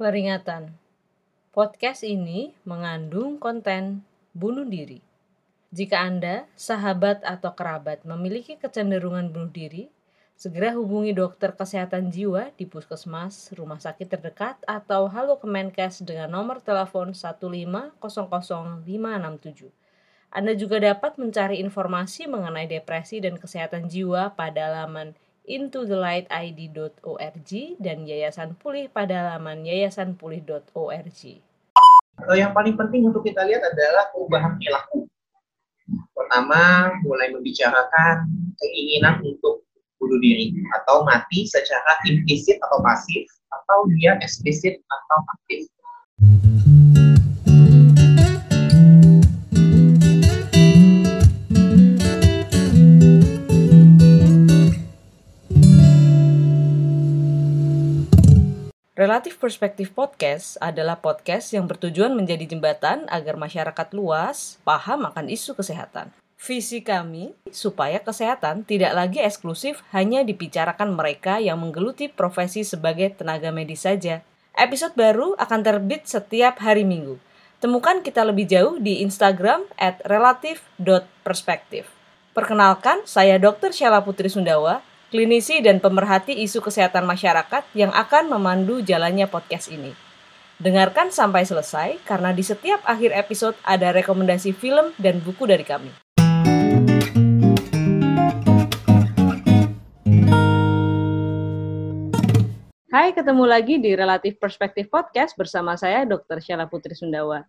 Peringatan. Podcast ini mengandung konten bunuh diri. Jika Anda, sahabat atau kerabat memiliki kecenderungan bunuh diri, segera hubungi dokter kesehatan jiwa di puskesmas, rumah sakit terdekat, atau halo Kemenkes dengan nomor telepon 1500567. Anda juga dapat mencari informasi mengenai depresi dan kesehatan jiwa pada laman intothelightid.org dan Yayasan Pulih pada laman yayasanpulih.org. Yang paling penting untuk kita lihat adalah perubahan perilaku. Pertama, mulai membicarakan keinginan untuk bunuh diri atau mati secara implisit atau pasif atau dia eksplisit atau aktif. Relatif Perspektif Podcast adalah podcast yang bertujuan menjadi jembatan agar masyarakat luas paham akan isu kesehatan. Visi kami supaya kesehatan tidak lagi eksklusif hanya dibicarakan mereka yang menggeluti profesi sebagai tenaga medis saja. Episode baru akan terbit setiap hari Minggu. Temukan kita lebih jauh di Instagram at relatif.perspektif. Perkenalkan, saya Dr. Sheila Putri Sundawa, klinisi dan pemerhati isu kesehatan masyarakat yang akan memandu jalannya podcast ini. Dengarkan sampai selesai karena di setiap akhir episode ada rekomendasi film dan buku dari kami. Hai, ketemu lagi di Relatif Perspektif Podcast bersama saya Dr. Sheila Putri Sundawa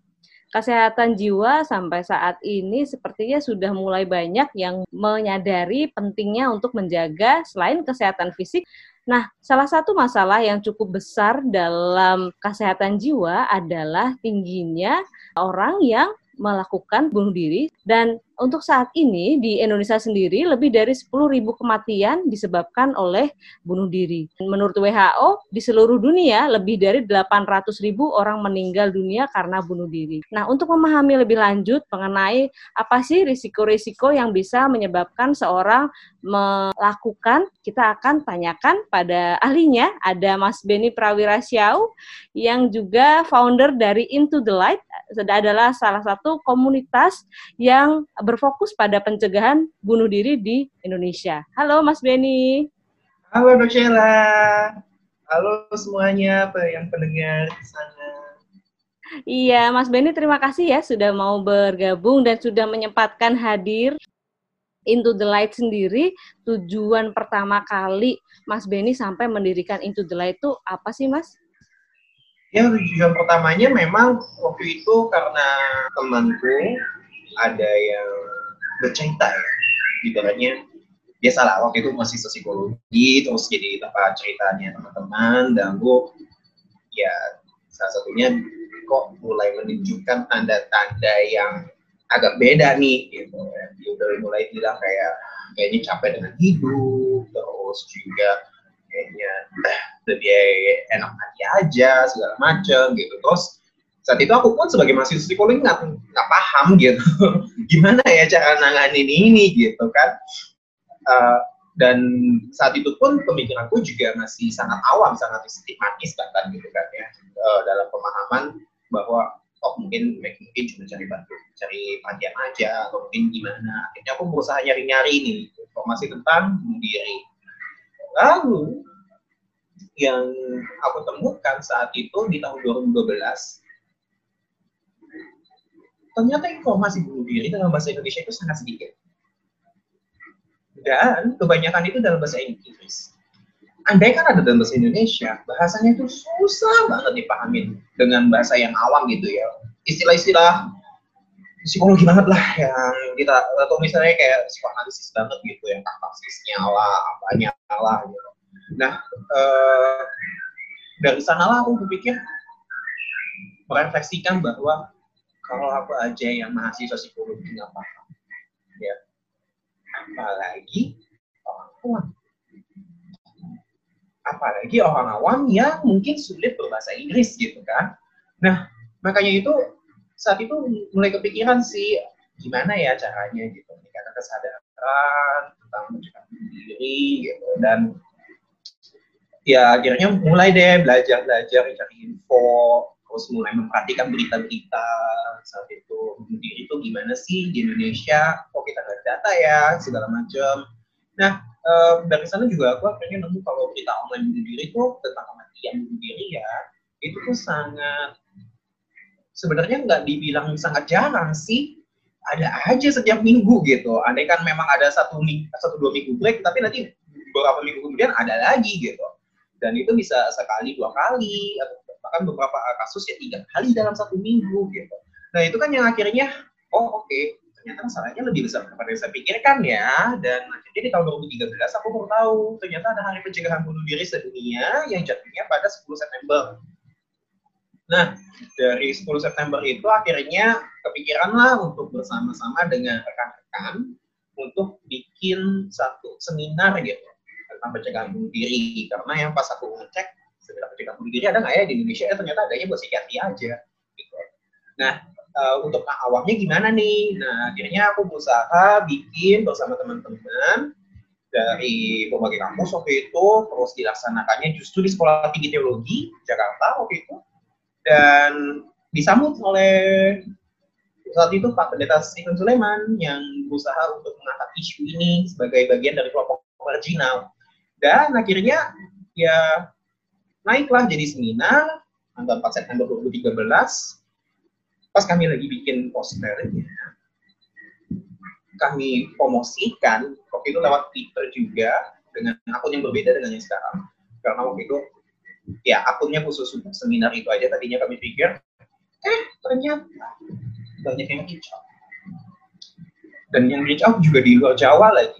kesehatan jiwa sampai saat ini sepertinya sudah mulai banyak yang menyadari pentingnya untuk menjaga selain kesehatan fisik. Nah, salah satu masalah yang cukup besar dalam kesehatan jiwa adalah tingginya orang yang melakukan bunuh diri dan untuk saat ini di Indonesia sendiri lebih dari 10.000 kematian disebabkan oleh bunuh diri. Menurut WHO di seluruh dunia lebih dari 800.000 orang meninggal dunia karena bunuh diri. Nah, untuk memahami lebih lanjut mengenai apa sih risiko-risiko yang bisa menyebabkan seorang melakukan, kita akan tanyakan pada ahlinya ada Mas Beni Prawira Syau yang juga founder dari Into the Light adalah salah satu komunitas yang berfokus pada pencegahan bunuh diri di Indonesia. Halo Mas Beni. Halo Dok Sheila. Halo semuanya yang pendengar di sana. Iya, Mas Beni terima kasih ya sudah mau bergabung dan sudah menyempatkan hadir Into the Light sendiri. Tujuan pertama kali Mas Beni sampai mendirikan Into the Light itu apa sih, Mas? Ya, tujuan pertamanya memang waktu itu karena temanku ada yang bercerita ya ibaratnya biasalah waktu itu masih psikologi terus jadi tempat ceritanya teman-teman dan gue ya salah satunya kok mulai menunjukkan tanda-tanda yang agak beda nih gitu ya. dia udah mulai bilang kayak kayaknya capek dengan hidup terus juga kayaknya lebih enak hati aja segala macem gitu terus saat itu aku pun sebagai mahasiswa psikologi nggak nggak paham gitu. Gimana ya cara nanganin ini gitu kan. Uh, dan saat itu pun pemikiranku juga masih sangat awam sangat stigmatis bahkan gitu kan ya. Uh, dalam pemahaman bahwa oh mungkin mungkin cuma cari bantu cari panjang aja atau mungkin gimana. Akhirnya aku berusaha nyari-nyari nih informasi tentang diri. Lalu yang aku temukan saat itu di tahun 2012 ternyata informasi bunuh diri dalam bahasa Indonesia itu sangat sedikit. Dan kebanyakan itu dalam bahasa Inggris. Andai kan ada dalam bahasa Indonesia, bahasanya itu susah banget dipahamin dengan bahasa yang awam gitu ya. Istilah-istilah psikologi banget lah yang kita atau misalnya kayak psikoanalisis banget gitu yang katasisnya lah, apanya lah gitu. Nah, eh, dari sanalah aku berpikir merefleksikan bahwa kalau aku aja yang mahasiswa psikologi nggak paham. Ya. Apalagi orang awam apalagi orang awam yang mungkin sulit berbahasa Inggris gitu kan. Nah makanya itu saat itu mulai kepikiran sih gimana ya caranya gitu. Meningkatkan kesadaran tentang diri gitu. Dan ya akhirnya mulai deh belajar belajar cari info terus mulai memperhatikan berita-berita saat itu. Bunuh itu gimana sih di Indonesia? Kok kita nggak data ya? Segala macam. Nah uh, dari sana juga aku akhirnya nemu kalau berita online bunuh diri itu tentang kematian bunuh diri ya itu tuh sangat sebenarnya nggak dibilang sangat jarang sih. Ada aja setiap minggu gitu. Andai kan memang ada satu minggu satu dua minggu break tapi nanti beberapa minggu kemudian ada lagi gitu. Dan itu bisa sekali dua kali atau bahkan beberapa kasus ya tiga kali dalam satu minggu gitu. Nah itu kan yang akhirnya, oh oke, okay, ternyata masalahnya lebih besar daripada yang saya pikirkan ya. Dan akhirnya di tahun 2013 aku baru tahu ternyata ada hari pencegahan bunuh diri sedunia yang jatuhnya pada 10 September. Nah, dari 10 September itu akhirnya kepikiran lah untuk bersama-sama dengan rekan-rekan untuk bikin satu seminar gitu tentang pencegahan bunuh diri. Karena yang pas aku ngecek segera pencegahan bunuh ada nggak ya di Indonesia ya ternyata adanya buat psikiatri aja gitu. Nah uh, untuk awalnya gimana nih? Nah akhirnya aku berusaha bikin bersama teman-teman dari berbagai kampus waktu itu terus dilaksanakannya justru di Sekolah Tinggi Teologi Jakarta waktu itu dan disambut oleh saat itu Pak Pendeta Stephen Suleman yang berusaha untuk mengangkat isu ini sebagai bagian dari kelompok marginal dan akhirnya ya naiklah jadi seminar tanggal 4 September 2013 pas kami lagi bikin posternya kami promosikan waktu itu lewat Twitter juga dengan akun yang berbeda dengan yang sekarang. Karena waktu itu ya akunnya khusus untuk seminar itu aja tadinya kami pikir eh ternyata banyak yang reach out dan yang reach out juga di luar Jawa lagi.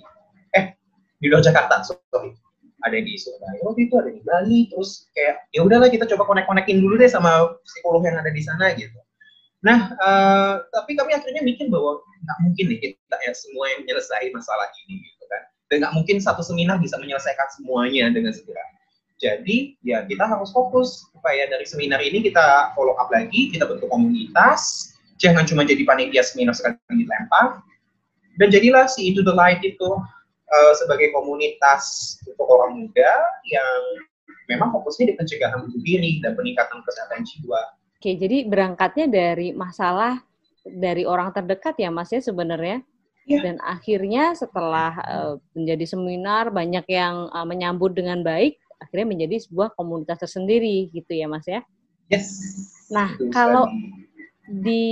Eh di luar Jakarta sorry ada di Surabaya. Waktu itu ada di Bali terus kayak ya udahlah kita coba konek-konekin dulu deh sama psikolog yang ada di sana gitu. Nah uh, tapi kami akhirnya mikir bahwa nggak mungkin nih kita ya semua yang menyelesaikan masalah ini gitu kan. Dan nggak mungkin satu seminar bisa menyelesaikan semuanya dengan segera. Jadi ya kita harus fokus supaya dari seminar ini kita follow up lagi kita bentuk komunitas jangan cuma jadi panitia seminar sekali dilempar. Dan jadilah si Into the Light itu uh, sebagai komunitas untuk orang muda yang memang fokusnya di pencegahan bunuh diri dan peningkatan kesehatan jiwa. Oke, jadi berangkatnya dari masalah dari orang terdekat ya Mas ya sebenarnya. Ya. Dan akhirnya setelah uh, menjadi seminar banyak yang uh, menyambut dengan baik, akhirnya menjadi sebuah komunitas tersendiri gitu ya Mas ya. Yes. Nah, kalau di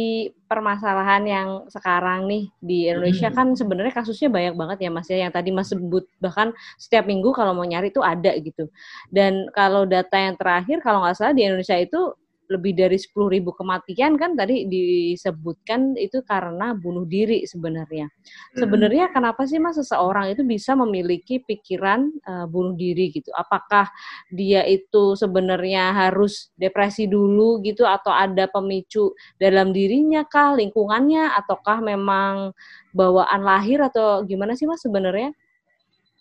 permasalahan yang sekarang nih di Indonesia hmm. kan sebenarnya kasusnya banyak banget ya Mas ya yang tadi Mas sebut bahkan setiap minggu kalau mau nyari itu ada gitu. Dan kalau data yang terakhir kalau nggak salah di Indonesia itu lebih dari 10 ribu kematian kan tadi disebutkan itu karena bunuh diri sebenarnya. Hmm. Sebenarnya kenapa sih mas seseorang itu bisa memiliki pikiran uh, bunuh diri gitu? Apakah dia itu sebenarnya harus depresi dulu gitu atau ada pemicu dalam dirinya kah, lingkungannya ataukah memang bawaan lahir atau gimana sih mas sebenarnya?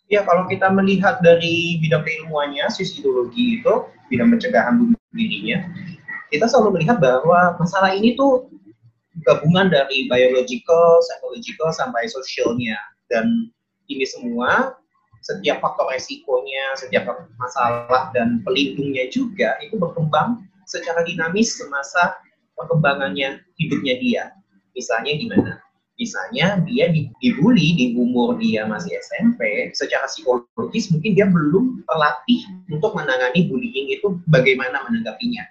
Ya, kalau kita melihat dari bidang keilmuannya, psikologi itu, bidang pencegahan bunuh dirinya, kita selalu melihat bahwa masalah ini tuh gabungan dari biological, psychological sampai sosialnya dan ini semua setiap faktor resikonya, setiap masalah dan pelindungnya juga itu berkembang secara dinamis semasa perkembangannya hidupnya dia. Misalnya gimana? Misalnya dia dibully di umur dia masih SMP, secara psikologis mungkin dia belum terlatih untuk menangani bullying itu bagaimana menanggapinya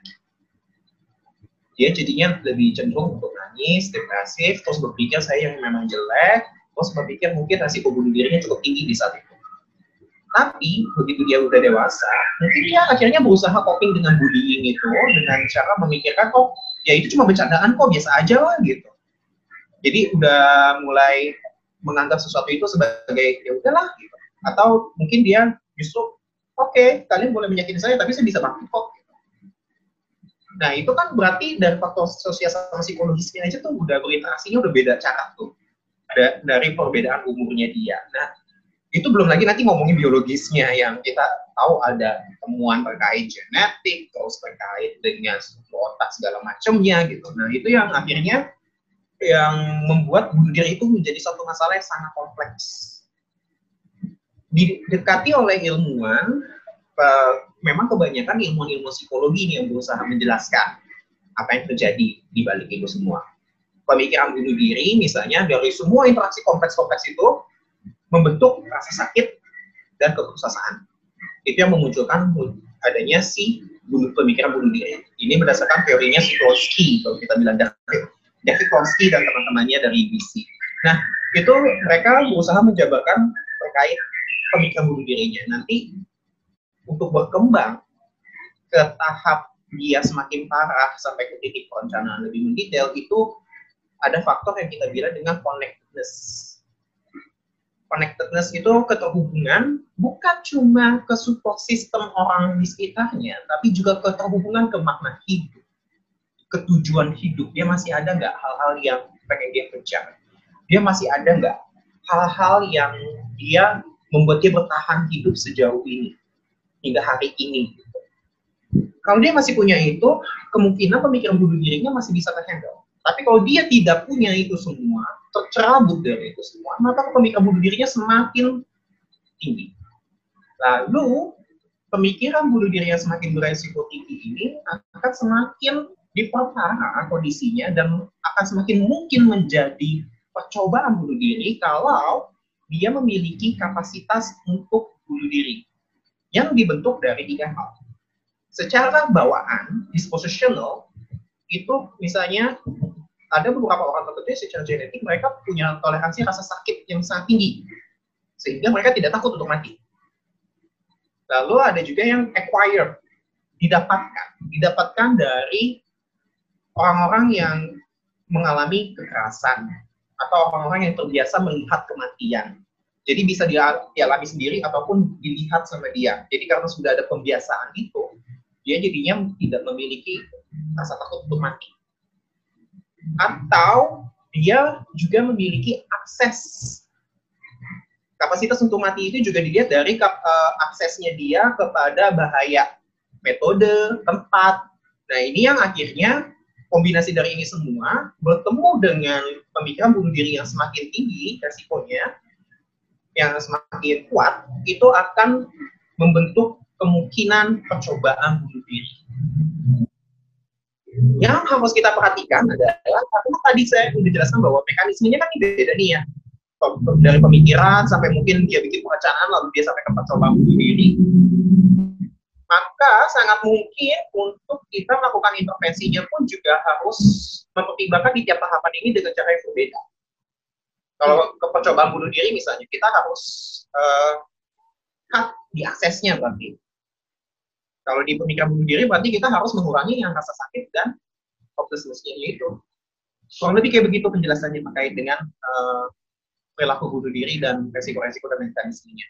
dia jadinya lebih cenderung untuk nangis, depresif, terus berpikir saya yang memang jelek, terus berpikir mungkin resiko bunuh dirinya cukup tinggi di saat itu. Tapi begitu dia udah dewasa, mungkin dia akhirnya berusaha coping dengan bullying itu dengan cara memikirkan kok ya itu cuma bercandaan kok biasa aja lah gitu. Jadi udah mulai menganggap sesuatu itu sebagai ya udahlah gitu. Atau mungkin dia justru oke okay, kalian boleh menyakiti saya tapi saya bisa bangkit kok Nah, itu kan berarti dari faktor sosial sama psikologisnya aja tuh udah berinteraksinya udah beda cara tuh. Ada dari perbedaan umurnya dia. Nah, itu belum lagi nanti ngomongin biologisnya yang kita tahu ada temuan terkait genetik, terus terkait dengan otak segala macamnya gitu. Nah, itu yang akhirnya yang membuat bunuh diri itu menjadi satu masalah yang sangat kompleks. Didekati oleh ilmuwan, memang kebanyakan ilmu-ilmu psikologi ini yang berusaha menjelaskan apa yang terjadi di balik itu semua. Pemikiran bunuh diri misalnya dari semua interaksi kompleks-kompleks itu membentuk rasa sakit dan keputusasaan. Itu yang memunculkan adanya si bunuh, pemikiran bunuh diri. Ini berdasarkan teorinya Sikorski, kalau kita bilang David, David Korski dan teman-temannya dari BC. Nah, itu mereka berusaha menjabarkan terkait pemikiran bunuh dirinya. Nanti untuk berkembang ke tahap dia semakin parah sampai ke titik perencanaan lebih mendetail itu ada faktor yang kita bilang dengan connectedness. Connectedness itu keterhubungan bukan cuma ke support system orang di sekitarnya, tapi juga keterhubungan ke makna hidup, ketujuan hidup. Dia masih ada nggak hal-hal yang pengen dia kejar? Dia masih ada nggak hal-hal yang dia membuat dia bertahan hidup sejauh ini hingga hari ini. Kalau dia masih punya itu, kemungkinan pemikiran bunuh dirinya masih bisa terhandle. Tapi kalau dia tidak punya itu semua, tercerabut dari itu semua, maka pemikiran bunuh dirinya semakin tinggi. Lalu, pemikiran bunuh diri yang semakin beresiko tinggi ini akan semakin diperparah kondisinya dan akan semakin mungkin menjadi percobaan bunuh diri kalau dia memiliki kapasitas untuk bunuh diri yang dibentuk dari tiga hal. Secara bawaan, dispositional, itu misalnya ada beberapa orang tertentu secara genetik mereka punya toleransi rasa sakit yang sangat tinggi. Sehingga mereka tidak takut untuk mati. Lalu ada juga yang acquired, didapatkan. Didapatkan dari orang-orang yang mengalami kekerasan atau orang-orang yang terbiasa melihat kematian. Jadi bisa dia dialami sendiri ataupun dilihat sama dia. Jadi karena sudah ada pembiasaan itu, dia jadinya tidak memiliki rasa takut untuk mati. Atau dia juga memiliki akses kapasitas untuk mati itu juga dilihat dari uh, aksesnya dia kepada bahaya metode, tempat. Nah ini yang akhirnya kombinasi dari ini semua bertemu dengan pemikiran bunuh diri yang semakin tinggi resikonya yang semakin kuat itu akan membentuk kemungkinan percobaan bunuh diri. Yang harus kita perhatikan adalah karena tadi saya sudah jelaskan bahwa mekanismenya kan beda nih ya. Dari pemikiran sampai mungkin dia bikin perencanaan lalu dia sampai ke percobaan bunuh diri. Maka sangat mungkin untuk kita melakukan intervensinya pun juga harus mempertimbangkan di tiap tahapan ini dengan cara yang berbeda kalau ke percobaan bunuh diri misalnya, kita harus uh, cut di aksesnya berarti. Kalau di pemikiran bunuh diri berarti kita harus mengurangi yang rasa sakit dan hopelessness-nya itu. Kurang lebih kayak begitu penjelasannya terkait dengan uh, perilaku bunuh diri dan resiko-resiko dan mekanismenya.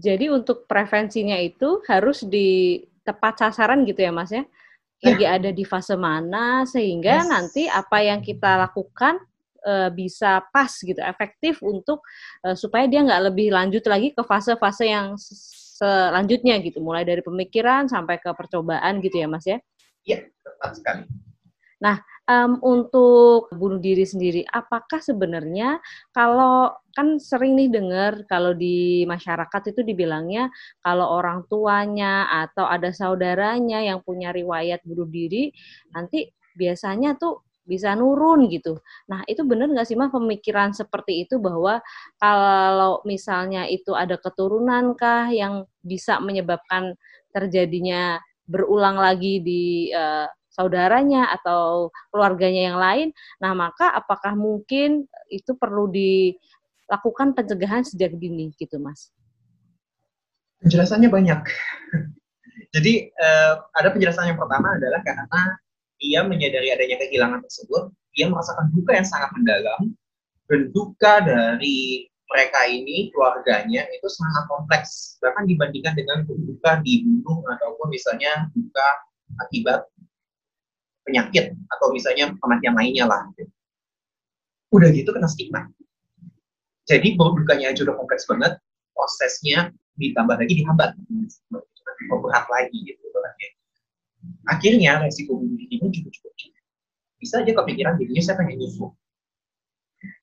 Jadi untuk prevensinya itu harus di tepat sasaran gitu ya Mas ya? Lagi ada di fase mana sehingga yes. nanti apa yang kita lakukan uh, bisa pas gitu efektif untuk uh, supaya dia nggak lebih lanjut lagi ke fase-fase yang selanjutnya gitu. Mulai dari pemikiran sampai ke percobaan gitu ya mas ya? Iya tepat sekali. Nah um, untuk bunuh diri sendiri, apakah sebenarnya kalau kan sering nih dengar kalau di masyarakat itu dibilangnya kalau orang tuanya atau ada saudaranya yang punya riwayat bunuh diri, nanti biasanya tuh bisa nurun gitu. Nah itu benar nggak sih mah pemikiran seperti itu bahwa kalau misalnya itu ada keturunan kah yang bisa menyebabkan terjadinya berulang lagi di uh, saudaranya atau keluarganya yang lain. Nah, maka apakah mungkin itu perlu dilakukan pencegahan sejak dini gitu, Mas? Penjelasannya banyak. Jadi uh, ada penjelasan yang pertama adalah karena dia menyadari adanya kehilangan tersebut, dia merasakan duka yang sangat mendalam dan duka dari mereka ini keluarganya itu sangat kompleks bahkan dibandingkan dengan duka dibunuh ataupun misalnya duka akibat penyakit atau misalnya kematian lainnya lah. Udah gitu kena stigma. Jadi dukanya aja udah kompleks banget, prosesnya ditambah lagi dihambat, berat lagi gitu. Akhirnya resiko bunuh ini juga cukup tinggi. Bisa aja kepikiran dirinya saya pengen nyusul.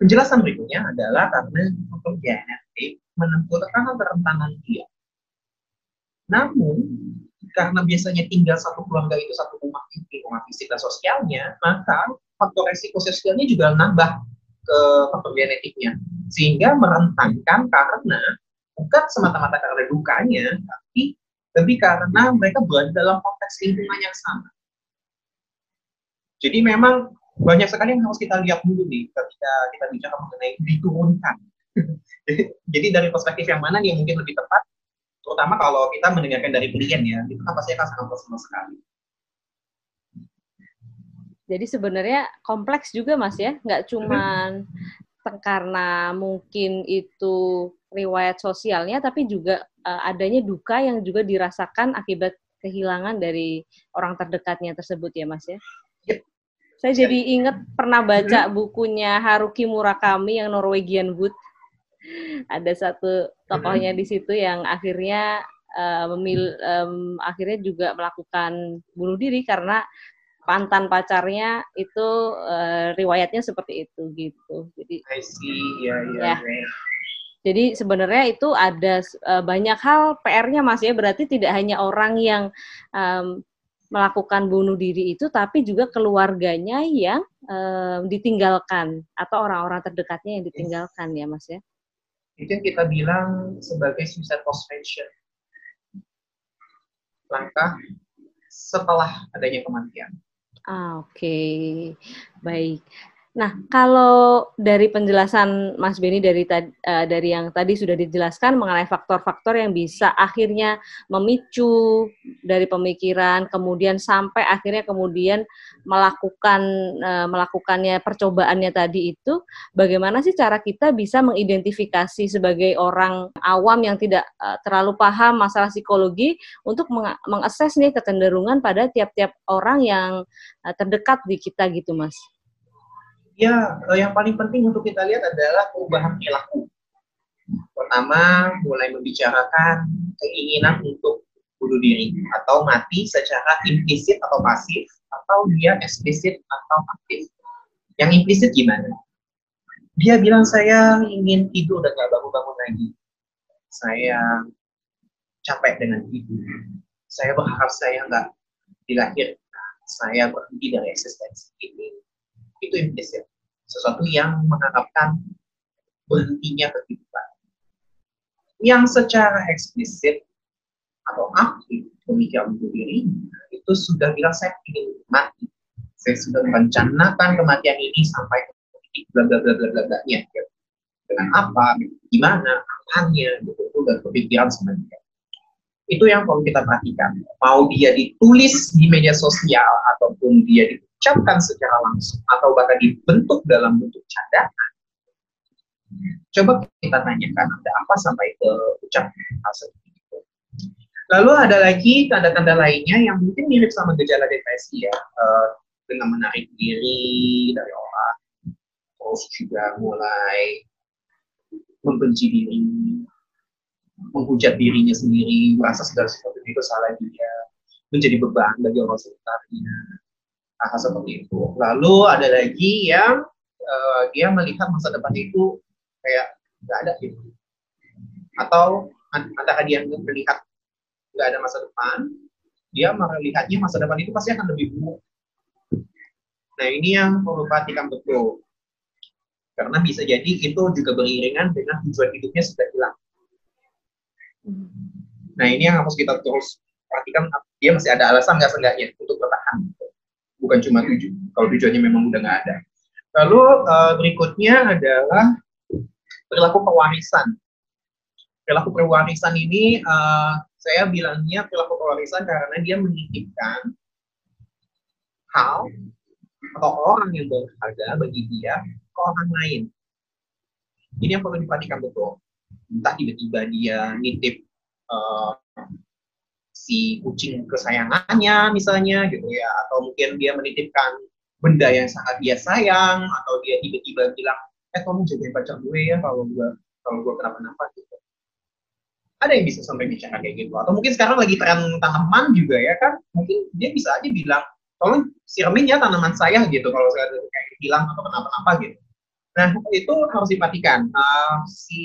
Penjelasan berikutnya adalah karena faktor genetik menentukan kerentanan dia. Namun, karena biasanya tinggal satu keluarga itu satu rumah rumah fisik dan sosialnya, maka faktor resiko sosialnya juga nambah ke faktor genetiknya. Sehingga merentangkan karena bukan semata-mata karena dukanya, tapi lebih karena mereka berada dalam konteks lingkungan yang sama. Jadi memang banyak sekali yang harus kita lihat dulu nih ketika kita bicara mengenai diturunkan. Jadi dari perspektif yang mana nih yang mungkin lebih tepat terutama kalau kita mendengarkan dari klien ya, itu kan pasti akan sangat personal sekali. Jadi sebenarnya kompleks juga mas ya, nggak cuma karena mungkin itu riwayat sosialnya, tapi juga uh, adanya duka yang juga dirasakan akibat kehilangan dari orang terdekatnya tersebut ya mas ya. ya. Saya jadi ingat pernah baca bukunya Haruki Murakami yang Norwegian Wood ada satu tokohnya di situ yang akhirnya uh, memil um, akhirnya juga melakukan bunuh diri karena mantan pacarnya itu uh, riwayatnya seperti itu gitu. Jadi I see, yeah, yeah, ya. Jadi sebenarnya itu ada uh, banyak hal PR-nya Mas ya. Berarti tidak hanya orang yang um, melakukan bunuh diri itu, tapi juga keluarganya yang um, ditinggalkan atau orang-orang terdekatnya yang ditinggalkan yes. ya Mas ya itu yang kita bilang sebagai suicide postvention. Langkah setelah adanya kematian. Ah, Oke, okay. baik. Nah, kalau dari penjelasan Mas Beni dari uh, dari yang tadi sudah dijelaskan mengenai faktor-faktor yang bisa akhirnya memicu dari pemikiran, kemudian sampai akhirnya kemudian melakukan uh, melakukannya percobaannya tadi itu, bagaimana sih cara kita bisa mengidentifikasi sebagai orang awam yang tidak uh, terlalu paham masalah psikologi untuk meng mengakses nih kecenderungan pada tiap-tiap orang yang uh, terdekat di kita gitu, Mas? Ya yang paling penting untuk kita lihat adalah perubahan perilaku. Pertama, mulai membicarakan keinginan untuk bunuh diri atau mati secara implisit atau pasif atau dia eksplisit atau aktif. Yang implisit gimana? Dia bilang saya ingin tidur dan gak bangun-bangun lagi. Saya capek dengan hidup. Saya berharap saya nggak dilahirkan. Saya berhenti dari eksistensi ini itu implisit. Sesuatu yang mengharapkan berhentinya kehidupan. Yang secara eksplisit atau aktif pemikiran bunuh diri itu sudah bilang saya ingin mati. Saya sudah merencanakan kematian ini sampai ke titik bla bla bla bla bla bla nya. Dengan apa, gimana, apanya, gitu, itu dan kepikiran sebenarnya. Itu yang perlu kita perhatikan. Mau dia ditulis di media sosial ataupun dia di diucapkan secara langsung atau bahkan dibentuk dalam bentuk cadangan, coba kita tanyakan ada apa sampai ke ucapan hal seperti itu. Lalu ada lagi tanda-tanda lainnya yang mungkin mirip sama gejala depresi ya, uh, dengan menarik diri dari orang, terus juga mulai membenci diri, menghujat dirinya sendiri, merasa segala sesuatu itu salah dia, menjadi beban bagi orang sekitarnya, hal seperti itu. Lalu ada lagi yang uh, dia melihat masa depan itu kayak nggak ada gitu. Atau antara dia melihat nggak ada masa depan, dia melihatnya masa depan itu pasti akan lebih buruk. Nah ini yang perlu perhatikan betul. Karena bisa jadi itu juga beriringan dengan tujuan hidupnya sudah hilang. Nah ini yang harus kita terus perhatikan, dia masih ada alasan nggak seenggaknya untuk bertahan bukan cuma tujuh. Kalau tujuannya memang udah nggak ada. Lalu uh, berikutnya adalah perilaku pewarisan. Perilaku pewarisan ini uh, saya bilangnya perilaku pewarisan karena dia menitipkan hal atau orang yang berharga bagi dia ke orang lain. Ini yang perlu diperhatikan betul. Entah tiba-tiba dia nitip uh, si kucing kesayangannya misalnya gitu ya. Atau mungkin dia menitipkan benda yang sangat dia sayang atau dia tiba-tiba bilang eh kamu jagain pacar gue ya kalau gue kalau gue kenapa-napa gitu. Ada yang bisa sampai bicara kayak gitu. Atau mungkin sekarang lagi tren tanaman juga ya kan. Mungkin dia bisa aja bilang tolong siramin ya tanaman saya gitu. Kalau saya kayak hilang atau kenapa-napa gitu. Nah, itu harus diperhatikan uh, si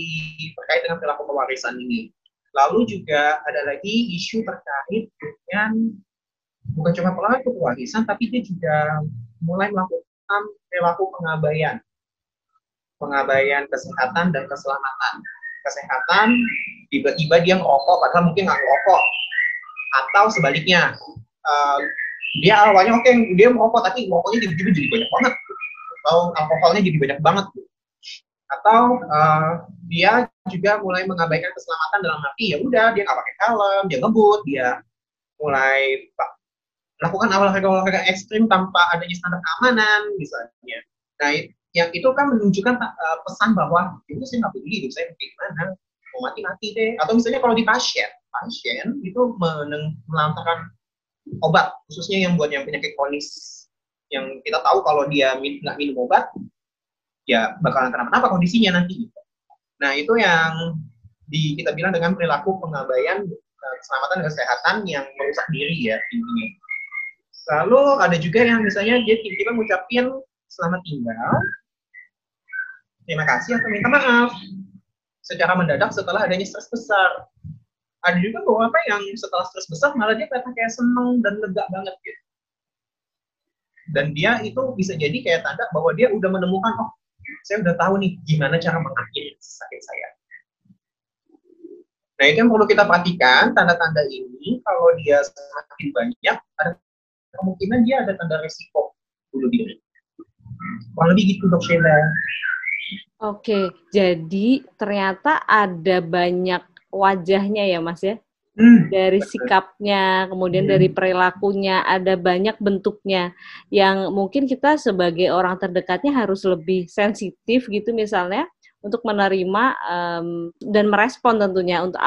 terkait dengan perilaku pewarisan ini. Lalu juga ada lagi isu terkait dengan bukan cuma perilaku pewarisan, tapi dia juga mulai melakukan perilaku pengabaian. Pengabaian kesehatan dan keselamatan. Kesehatan, tiba-tiba dia ngerokok, padahal mungkin nggak ngerokok. Atau sebaliknya, uh, dia awalnya oke, okay, dia merokok, tapi merokoknya tiba-tiba jadi banyak banget atau alkoholnya jadi banyak banget atau uh, dia juga mulai mengabaikan keselamatan dalam arti ya udah dia nggak pakai helm dia ngebut dia mulai melakukan olahraga-olahraga ekstrim tanpa adanya standar keamanan misalnya. Nah yang itu kan menunjukkan uh, pesan bahwa itu ya saya nggak peduli hidup saya gimana mau mati mati deh. Atau misalnya kalau di pasien pasien itu melantarkan obat khususnya yang buat yang penyakit kronis yang kita tahu kalau dia nggak minum obat ya bakalan kenapa-napa kondisinya nanti. Nah itu yang di, kita bilang dengan perilaku pengabaian eh, keselamatan dan kesehatan yang merusak diri ya intinya. Lalu ada juga yang misalnya dia tiba-tiba ngucapin selamat tinggal, terima kasih atau minta maaf secara mendadak setelah adanya stres besar. Ada juga beberapa yang setelah stres besar malah dia kelihatan kayak seneng dan lega banget gitu dan dia itu bisa jadi kayak tanda bahwa dia udah menemukan oh saya udah tahu nih gimana cara mengakhiri sakit saya. Nah itu yang perlu kita perhatikan tanda-tanda ini kalau dia semakin banyak ada kemungkinan dia ada tanda resiko bunuh diri. Kurang lebih gitu dok Sheila. Oke, jadi ternyata ada banyak wajahnya ya Mas ya? Hmm, dari sikapnya, kemudian hmm. dari perilakunya, ada banyak bentuknya yang mungkin kita sebagai orang terdekatnya harus lebih sensitif gitu misalnya untuk menerima um, dan merespon tentunya untuk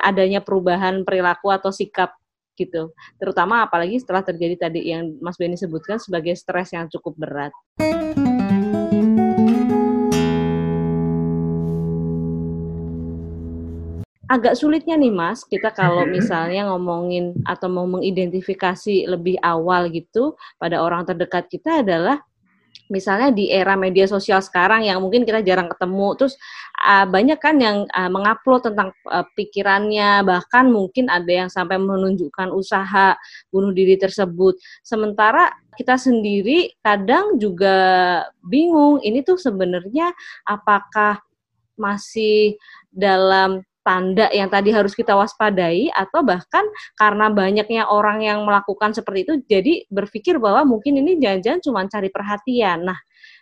adanya perubahan perilaku atau sikap gitu. Terutama apalagi setelah terjadi tadi yang Mas Beni sebutkan sebagai stres yang cukup berat. Agak sulitnya nih Mas, kita kalau misalnya ngomongin atau mau mengidentifikasi lebih awal gitu pada orang terdekat kita adalah misalnya di era media sosial sekarang yang mungkin kita jarang ketemu, terus uh, banyak kan yang uh, mengupload tentang uh, pikirannya, bahkan mungkin ada yang sampai menunjukkan usaha bunuh diri tersebut. Sementara kita sendiri kadang juga bingung, ini tuh sebenarnya apakah masih dalam tanda yang tadi harus kita waspadai atau bahkan karena banyaknya orang yang melakukan seperti itu jadi berpikir bahwa mungkin ini jangan-jangan cuma cari perhatian. Nah,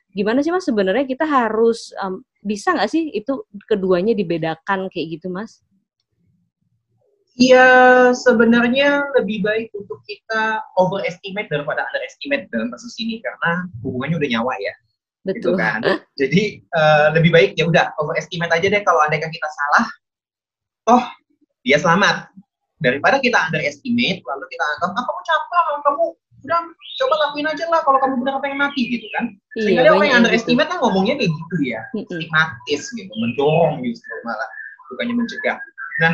gimana sih mas sebenarnya kita harus um, bisa nggak sih itu keduanya dibedakan kayak gitu mas? Ya sebenarnya lebih baik untuk kita overestimate daripada underestimate dalam kasus ini karena hubungannya udah nyawa ya. Gitu Betul. Gitu kan. Jadi uh, lebih baik ya udah overestimate aja deh kalau andai kan kita salah toh dia selamat. Daripada kita underestimate lalu kita anggap ah kamu capek kamu udah coba lakuin aja lah kalau kamu benar pengen mati gitu kan. Iya, sehingga dia orang yang underestimate kan ngomongnya kayak gitu ya stigmatis gitu mendorong justru malah bukannya mencegah. Nah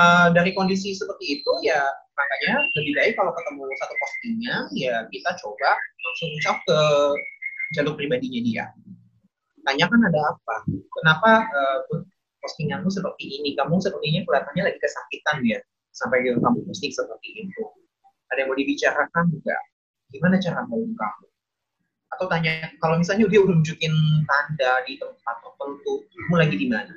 uh, dari kondisi seperti itu ya makanya lebih baik kalau ketemu satu postingnya ya kita coba langsung ucap ke jalur pribadinya dia. Tanyakan ada apa? Kenapa uh, postinganmu seperti ini, kamu sepertinya kelihatannya lagi kesakitan ya, sampai kamu posting seperti itu. Ada yang mau dibicarakan juga, gimana cara kamu? Atau tanya, kalau misalnya dia udah nunjukin tanda di tempat tertentu, kamu lagi di mana?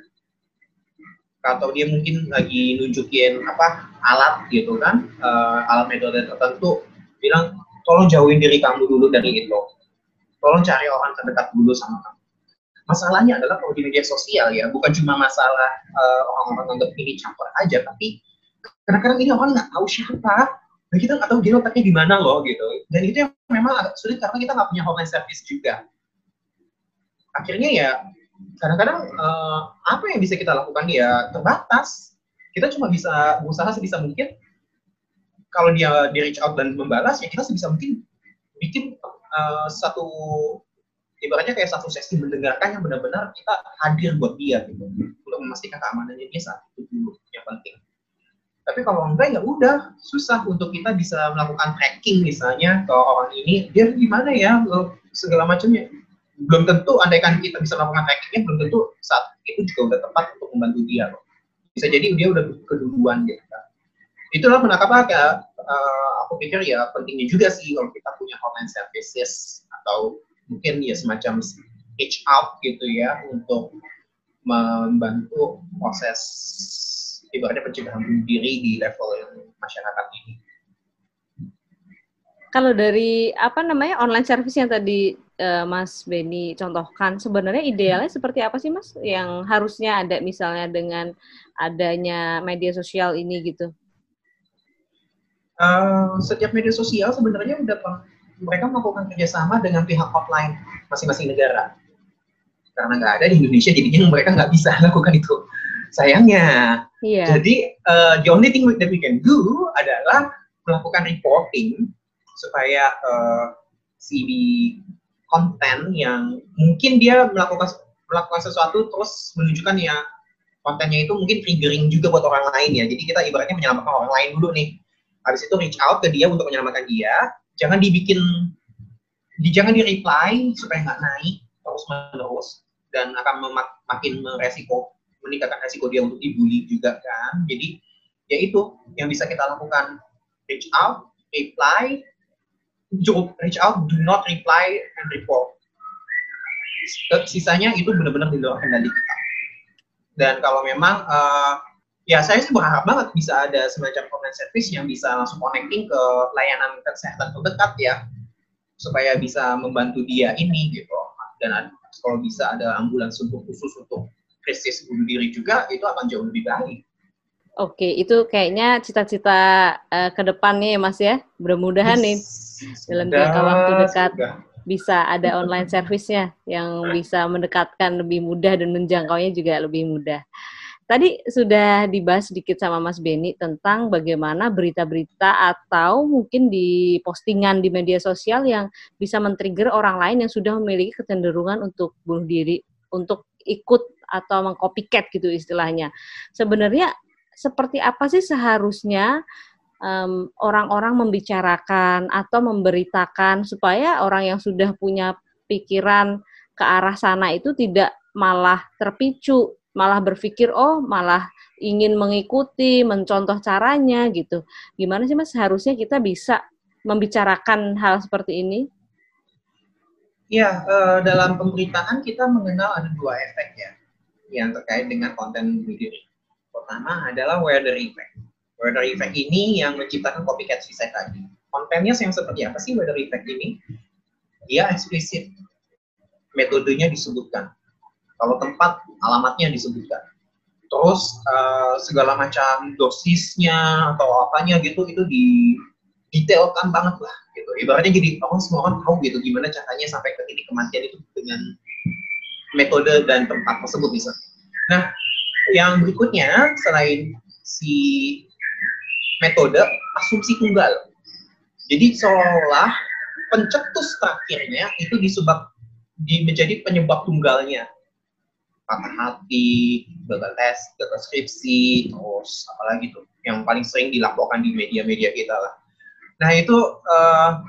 Atau dia mungkin lagi nunjukin apa alat gitu kan, uh, alat metode tertentu, bilang tolong jauhin diri kamu dulu dari itu. Tolong cari orang terdekat dulu sama kamu masalahnya adalah kalau di media sosial ya bukan cuma masalah uh, orang-orang nganggap ini campur aja tapi kadang-kadang ini orang nggak tahu siapa. Dan kita nggak tahu dia letaknya di mana loh gitu. Dan itu yang memang agak sulit karena kita nggak punya hotline service juga. Akhirnya ya kadang-kadang uh, apa yang bisa kita lakukan? Ya terbatas. Kita cuma bisa berusaha sebisa mungkin. Kalau dia di reach out dan membalas ya kita sebisa mungkin bikin uh, satu ibaratnya kayak satu sesi mendengarkan yang benar-benar kita hadir buat dia gitu. Untuk memastikan keamanannya dia saat itu dulu yang penting. Tapi kalau enggak ya udah susah untuk kita bisa melakukan tracking misalnya ke orang ini. Dia gimana ya segala macamnya. Belum tentu andaikan kita bisa melakukan trackingnya belum tentu saat itu juga udah tepat untuk membantu dia loh. Bisa jadi dia udah keduluan gitu kan. Itulah kenapa uh, aku pikir ya pentingnya juga sih kalau kita punya online services atau mungkin ya semacam reach out gitu ya untuk membantu proses ibaratnya pencegahan bunuh diri di level masyarakat ini. Kalau dari apa namanya online service yang tadi uh, Mas Beni contohkan, sebenarnya idealnya seperti apa sih Mas? Yang harusnya ada misalnya dengan adanya media sosial ini gitu? Uh, setiap media sosial sebenarnya udah mereka melakukan kerjasama dengan pihak hotline masing-masing negara. Karena nggak ada di Indonesia, jadinya mereka nggak bisa lakukan itu. Sayangnya. Yeah. Jadi uh, the only thing that we can do adalah melakukan reporting supaya uh, si konten yang mungkin dia melakukan melakukan sesuatu terus menunjukkan ya kontennya itu mungkin triggering juga buat orang lain ya. Jadi kita ibaratnya menyelamatkan orang lain dulu nih. Habis itu reach out ke dia untuk menyelamatkan dia. Jangan dibikin, di, jangan di reply supaya nggak naik terus menerus dan akan memak, makin meresiko meningkatkan resiko dia untuk dibully juga kan. Jadi ya itu yang bisa kita lakukan reach out, reply, reach out, do not reply and report. Sisanya itu benar-benar di luar kendali kita. Dan kalau memang uh, ya saya sih berharap banget bisa ada semacam comment service yang bisa langsung connecting ke layanan kesehatan terdekat ya supaya bisa membantu dia ini gitu dan kalau bisa ada ambulans untuk khusus untuk krisis bunuh diri juga itu akan jauh lebih baik. Oke, itu kayaknya cita-cita uh, ke depannya ya Mas ya. Mudah-mudahan nih dalam jangka waktu dekat sudah. bisa ada online service-nya yang bisa mendekatkan lebih mudah dan menjangkaunya juga lebih mudah. Tadi sudah dibahas sedikit sama Mas Beni tentang bagaimana berita-berita atau mungkin di postingan di media sosial yang bisa men-trigger orang lain yang sudah memiliki kecenderungan untuk bunuh diri, untuk ikut atau mengcopycat gitu istilahnya. Sebenarnya seperti apa sih seharusnya orang orang-orang membicarakan atau memberitakan supaya orang yang sudah punya pikiran ke arah sana itu tidak malah terpicu, malah berpikir oh malah ingin mengikuti, mencontoh caranya gitu. Gimana sih Mas seharusnya kita bisa membicarakan hal seperti ini? Ya, uh, dalam pemberitaan kita mengenal ada dua efek ya yang terkait dengan konten video. Pertama adalah weather effect Weather effect ini yang menciptakan copycat suicide tadi. Kontennya yang seperti apa sih weather effect ini? Dia eksplisit. Metodenya disebutkan. Kalau tempat, alamatnya disebutkan. Terus uh, segala macam dosisnya atau apanya gitu itu di detailkan banget lah gitu. Ibaratnya jadi orang semua orang tahu gitu gimana caranya sampai ke titik kematian itu dengan metode dan tempat tersebut bisa. Nah, yang berikutnya selain si metode asumsi tunggal. Jadi seolah pencetus terakhirnya itu disebab di, menjadi penyebab tunggalnya. Patah hati, gagal tes, gagal skripsi, terus apalagi tuh yang paling sering dilaporkan di media-media kita lah. Nah itu uh,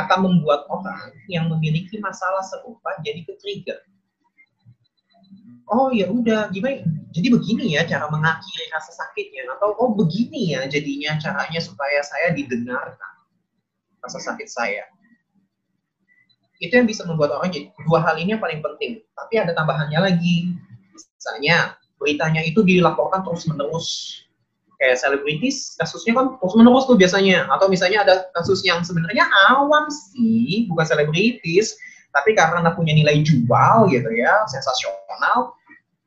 akan membuat orang yang memiliki masalah serupa jadi ke-trigger. Oh ya udah gimana? Jadi begini ya cara mengakhiri rasa sakitnya atau oh begini ya jadinya caranya supaya saya didengarkan rasa sakit saya itu yang bisa membuat orang jadi dua hal ini yang paling penting. Tapi ada tambahannya lagi. Misalnya beritanya itu dilaporkan terus menerus kayak selebritis kasusnya kan terus menerus tuh biasanya. Atau misalnya ada kasus yang sebenarnya awam sih bukan selebritis. Tapi karena punya nilai jual gitu ya sensasional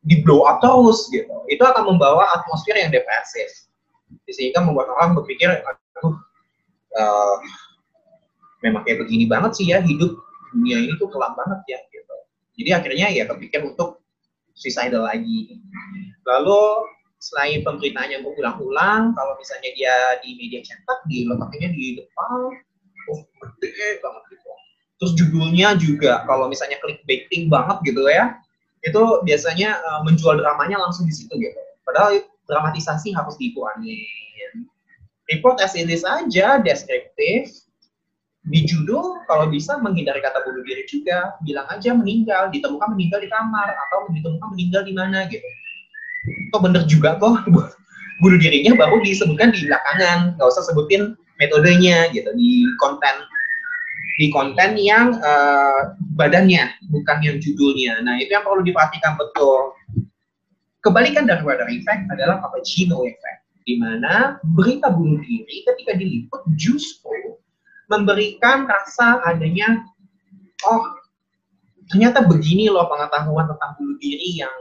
di blow up terus gitu. Itu akan membawa atmosfer yang depresif. Sehingga membuat orang berpikir aduh uh, memang kayak begini banget sih ya hidup dunia ini tuh kelam banget ya gitu jadi akhirnya ya kepikir untuk suicidal lagi lalu selain pemberitaannya yang berulang-ulang kalau misalnya dia di media cetak diletaknya di depan oh gede banget gitu Terus judulnya juga kalau misalnya klik clickbaiting banget gitu ya, itu biasanya uh, menjual dramanya langsung di situ gitu. Padahal dramatisasi harus dikurangin. Report as it is aja, deskriptif, di judul kalau bisa menghindari kata bunuh diri juga bilang aja meninggal ditemukan meninggal di kamar atau ditemukan meninggal di mana gitu. Kok bener juga kok bunuh dirinya baru disebutkan di belakangan nggak usah sebutin metodenya gitu di konten. Di konten yang uh, badannya bukan yang judulnya. Nah itu yang perlu diperhatikan betul. Kebalikan dari weather effect adalah cappuccino effect di mana berita bunuh diri ketika diliput justru memberikan rasa adanya oh ternyata begini loh pengetahuan tentang bunuh diri yang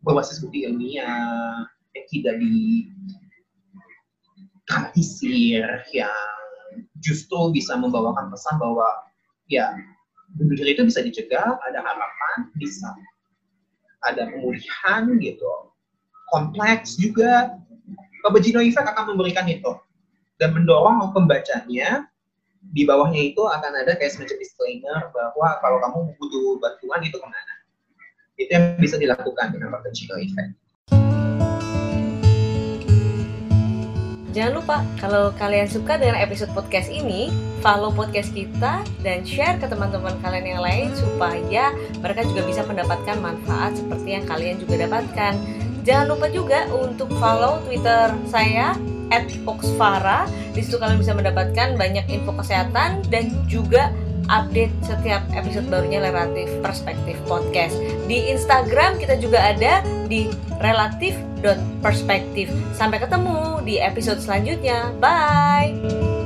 berbasis bukti ilmiah yang tidak di dramatisir yang justru bisa membawakan pesan bahwa ya bunuh diri itu bisa dicegah ada harapan bisa. Ada pemulihan gitu. Kompleks juga. Cappuccino Effect akan memberikan itu dan mendorong pembacanya di bawahnya itu akan ada kayak semacam disclaimer bahwa kalau kamu butuh bantuan itu ke mana itu yang bisa dilakukan dengan potential effect Jangan lupa, kalau kalian suka dengan episode podcast ini, follow podcast kita dan share ke teman-teman kalian yang lain supaya mereka juga bisa mendapatkan manfaat seperti yang kalian juga dapatkan. Jangan lupa juga untuk follow Twitter saya at Oxfara. Di situ kalian bisa mendapatkan banyak info kesehatan dan juga update setiap episode barunya Relatif Perspektif Podcast. Di Instagram kita juga ada di relatif.perspektif. Sampai ketemu di episode selanjutnya. Bye!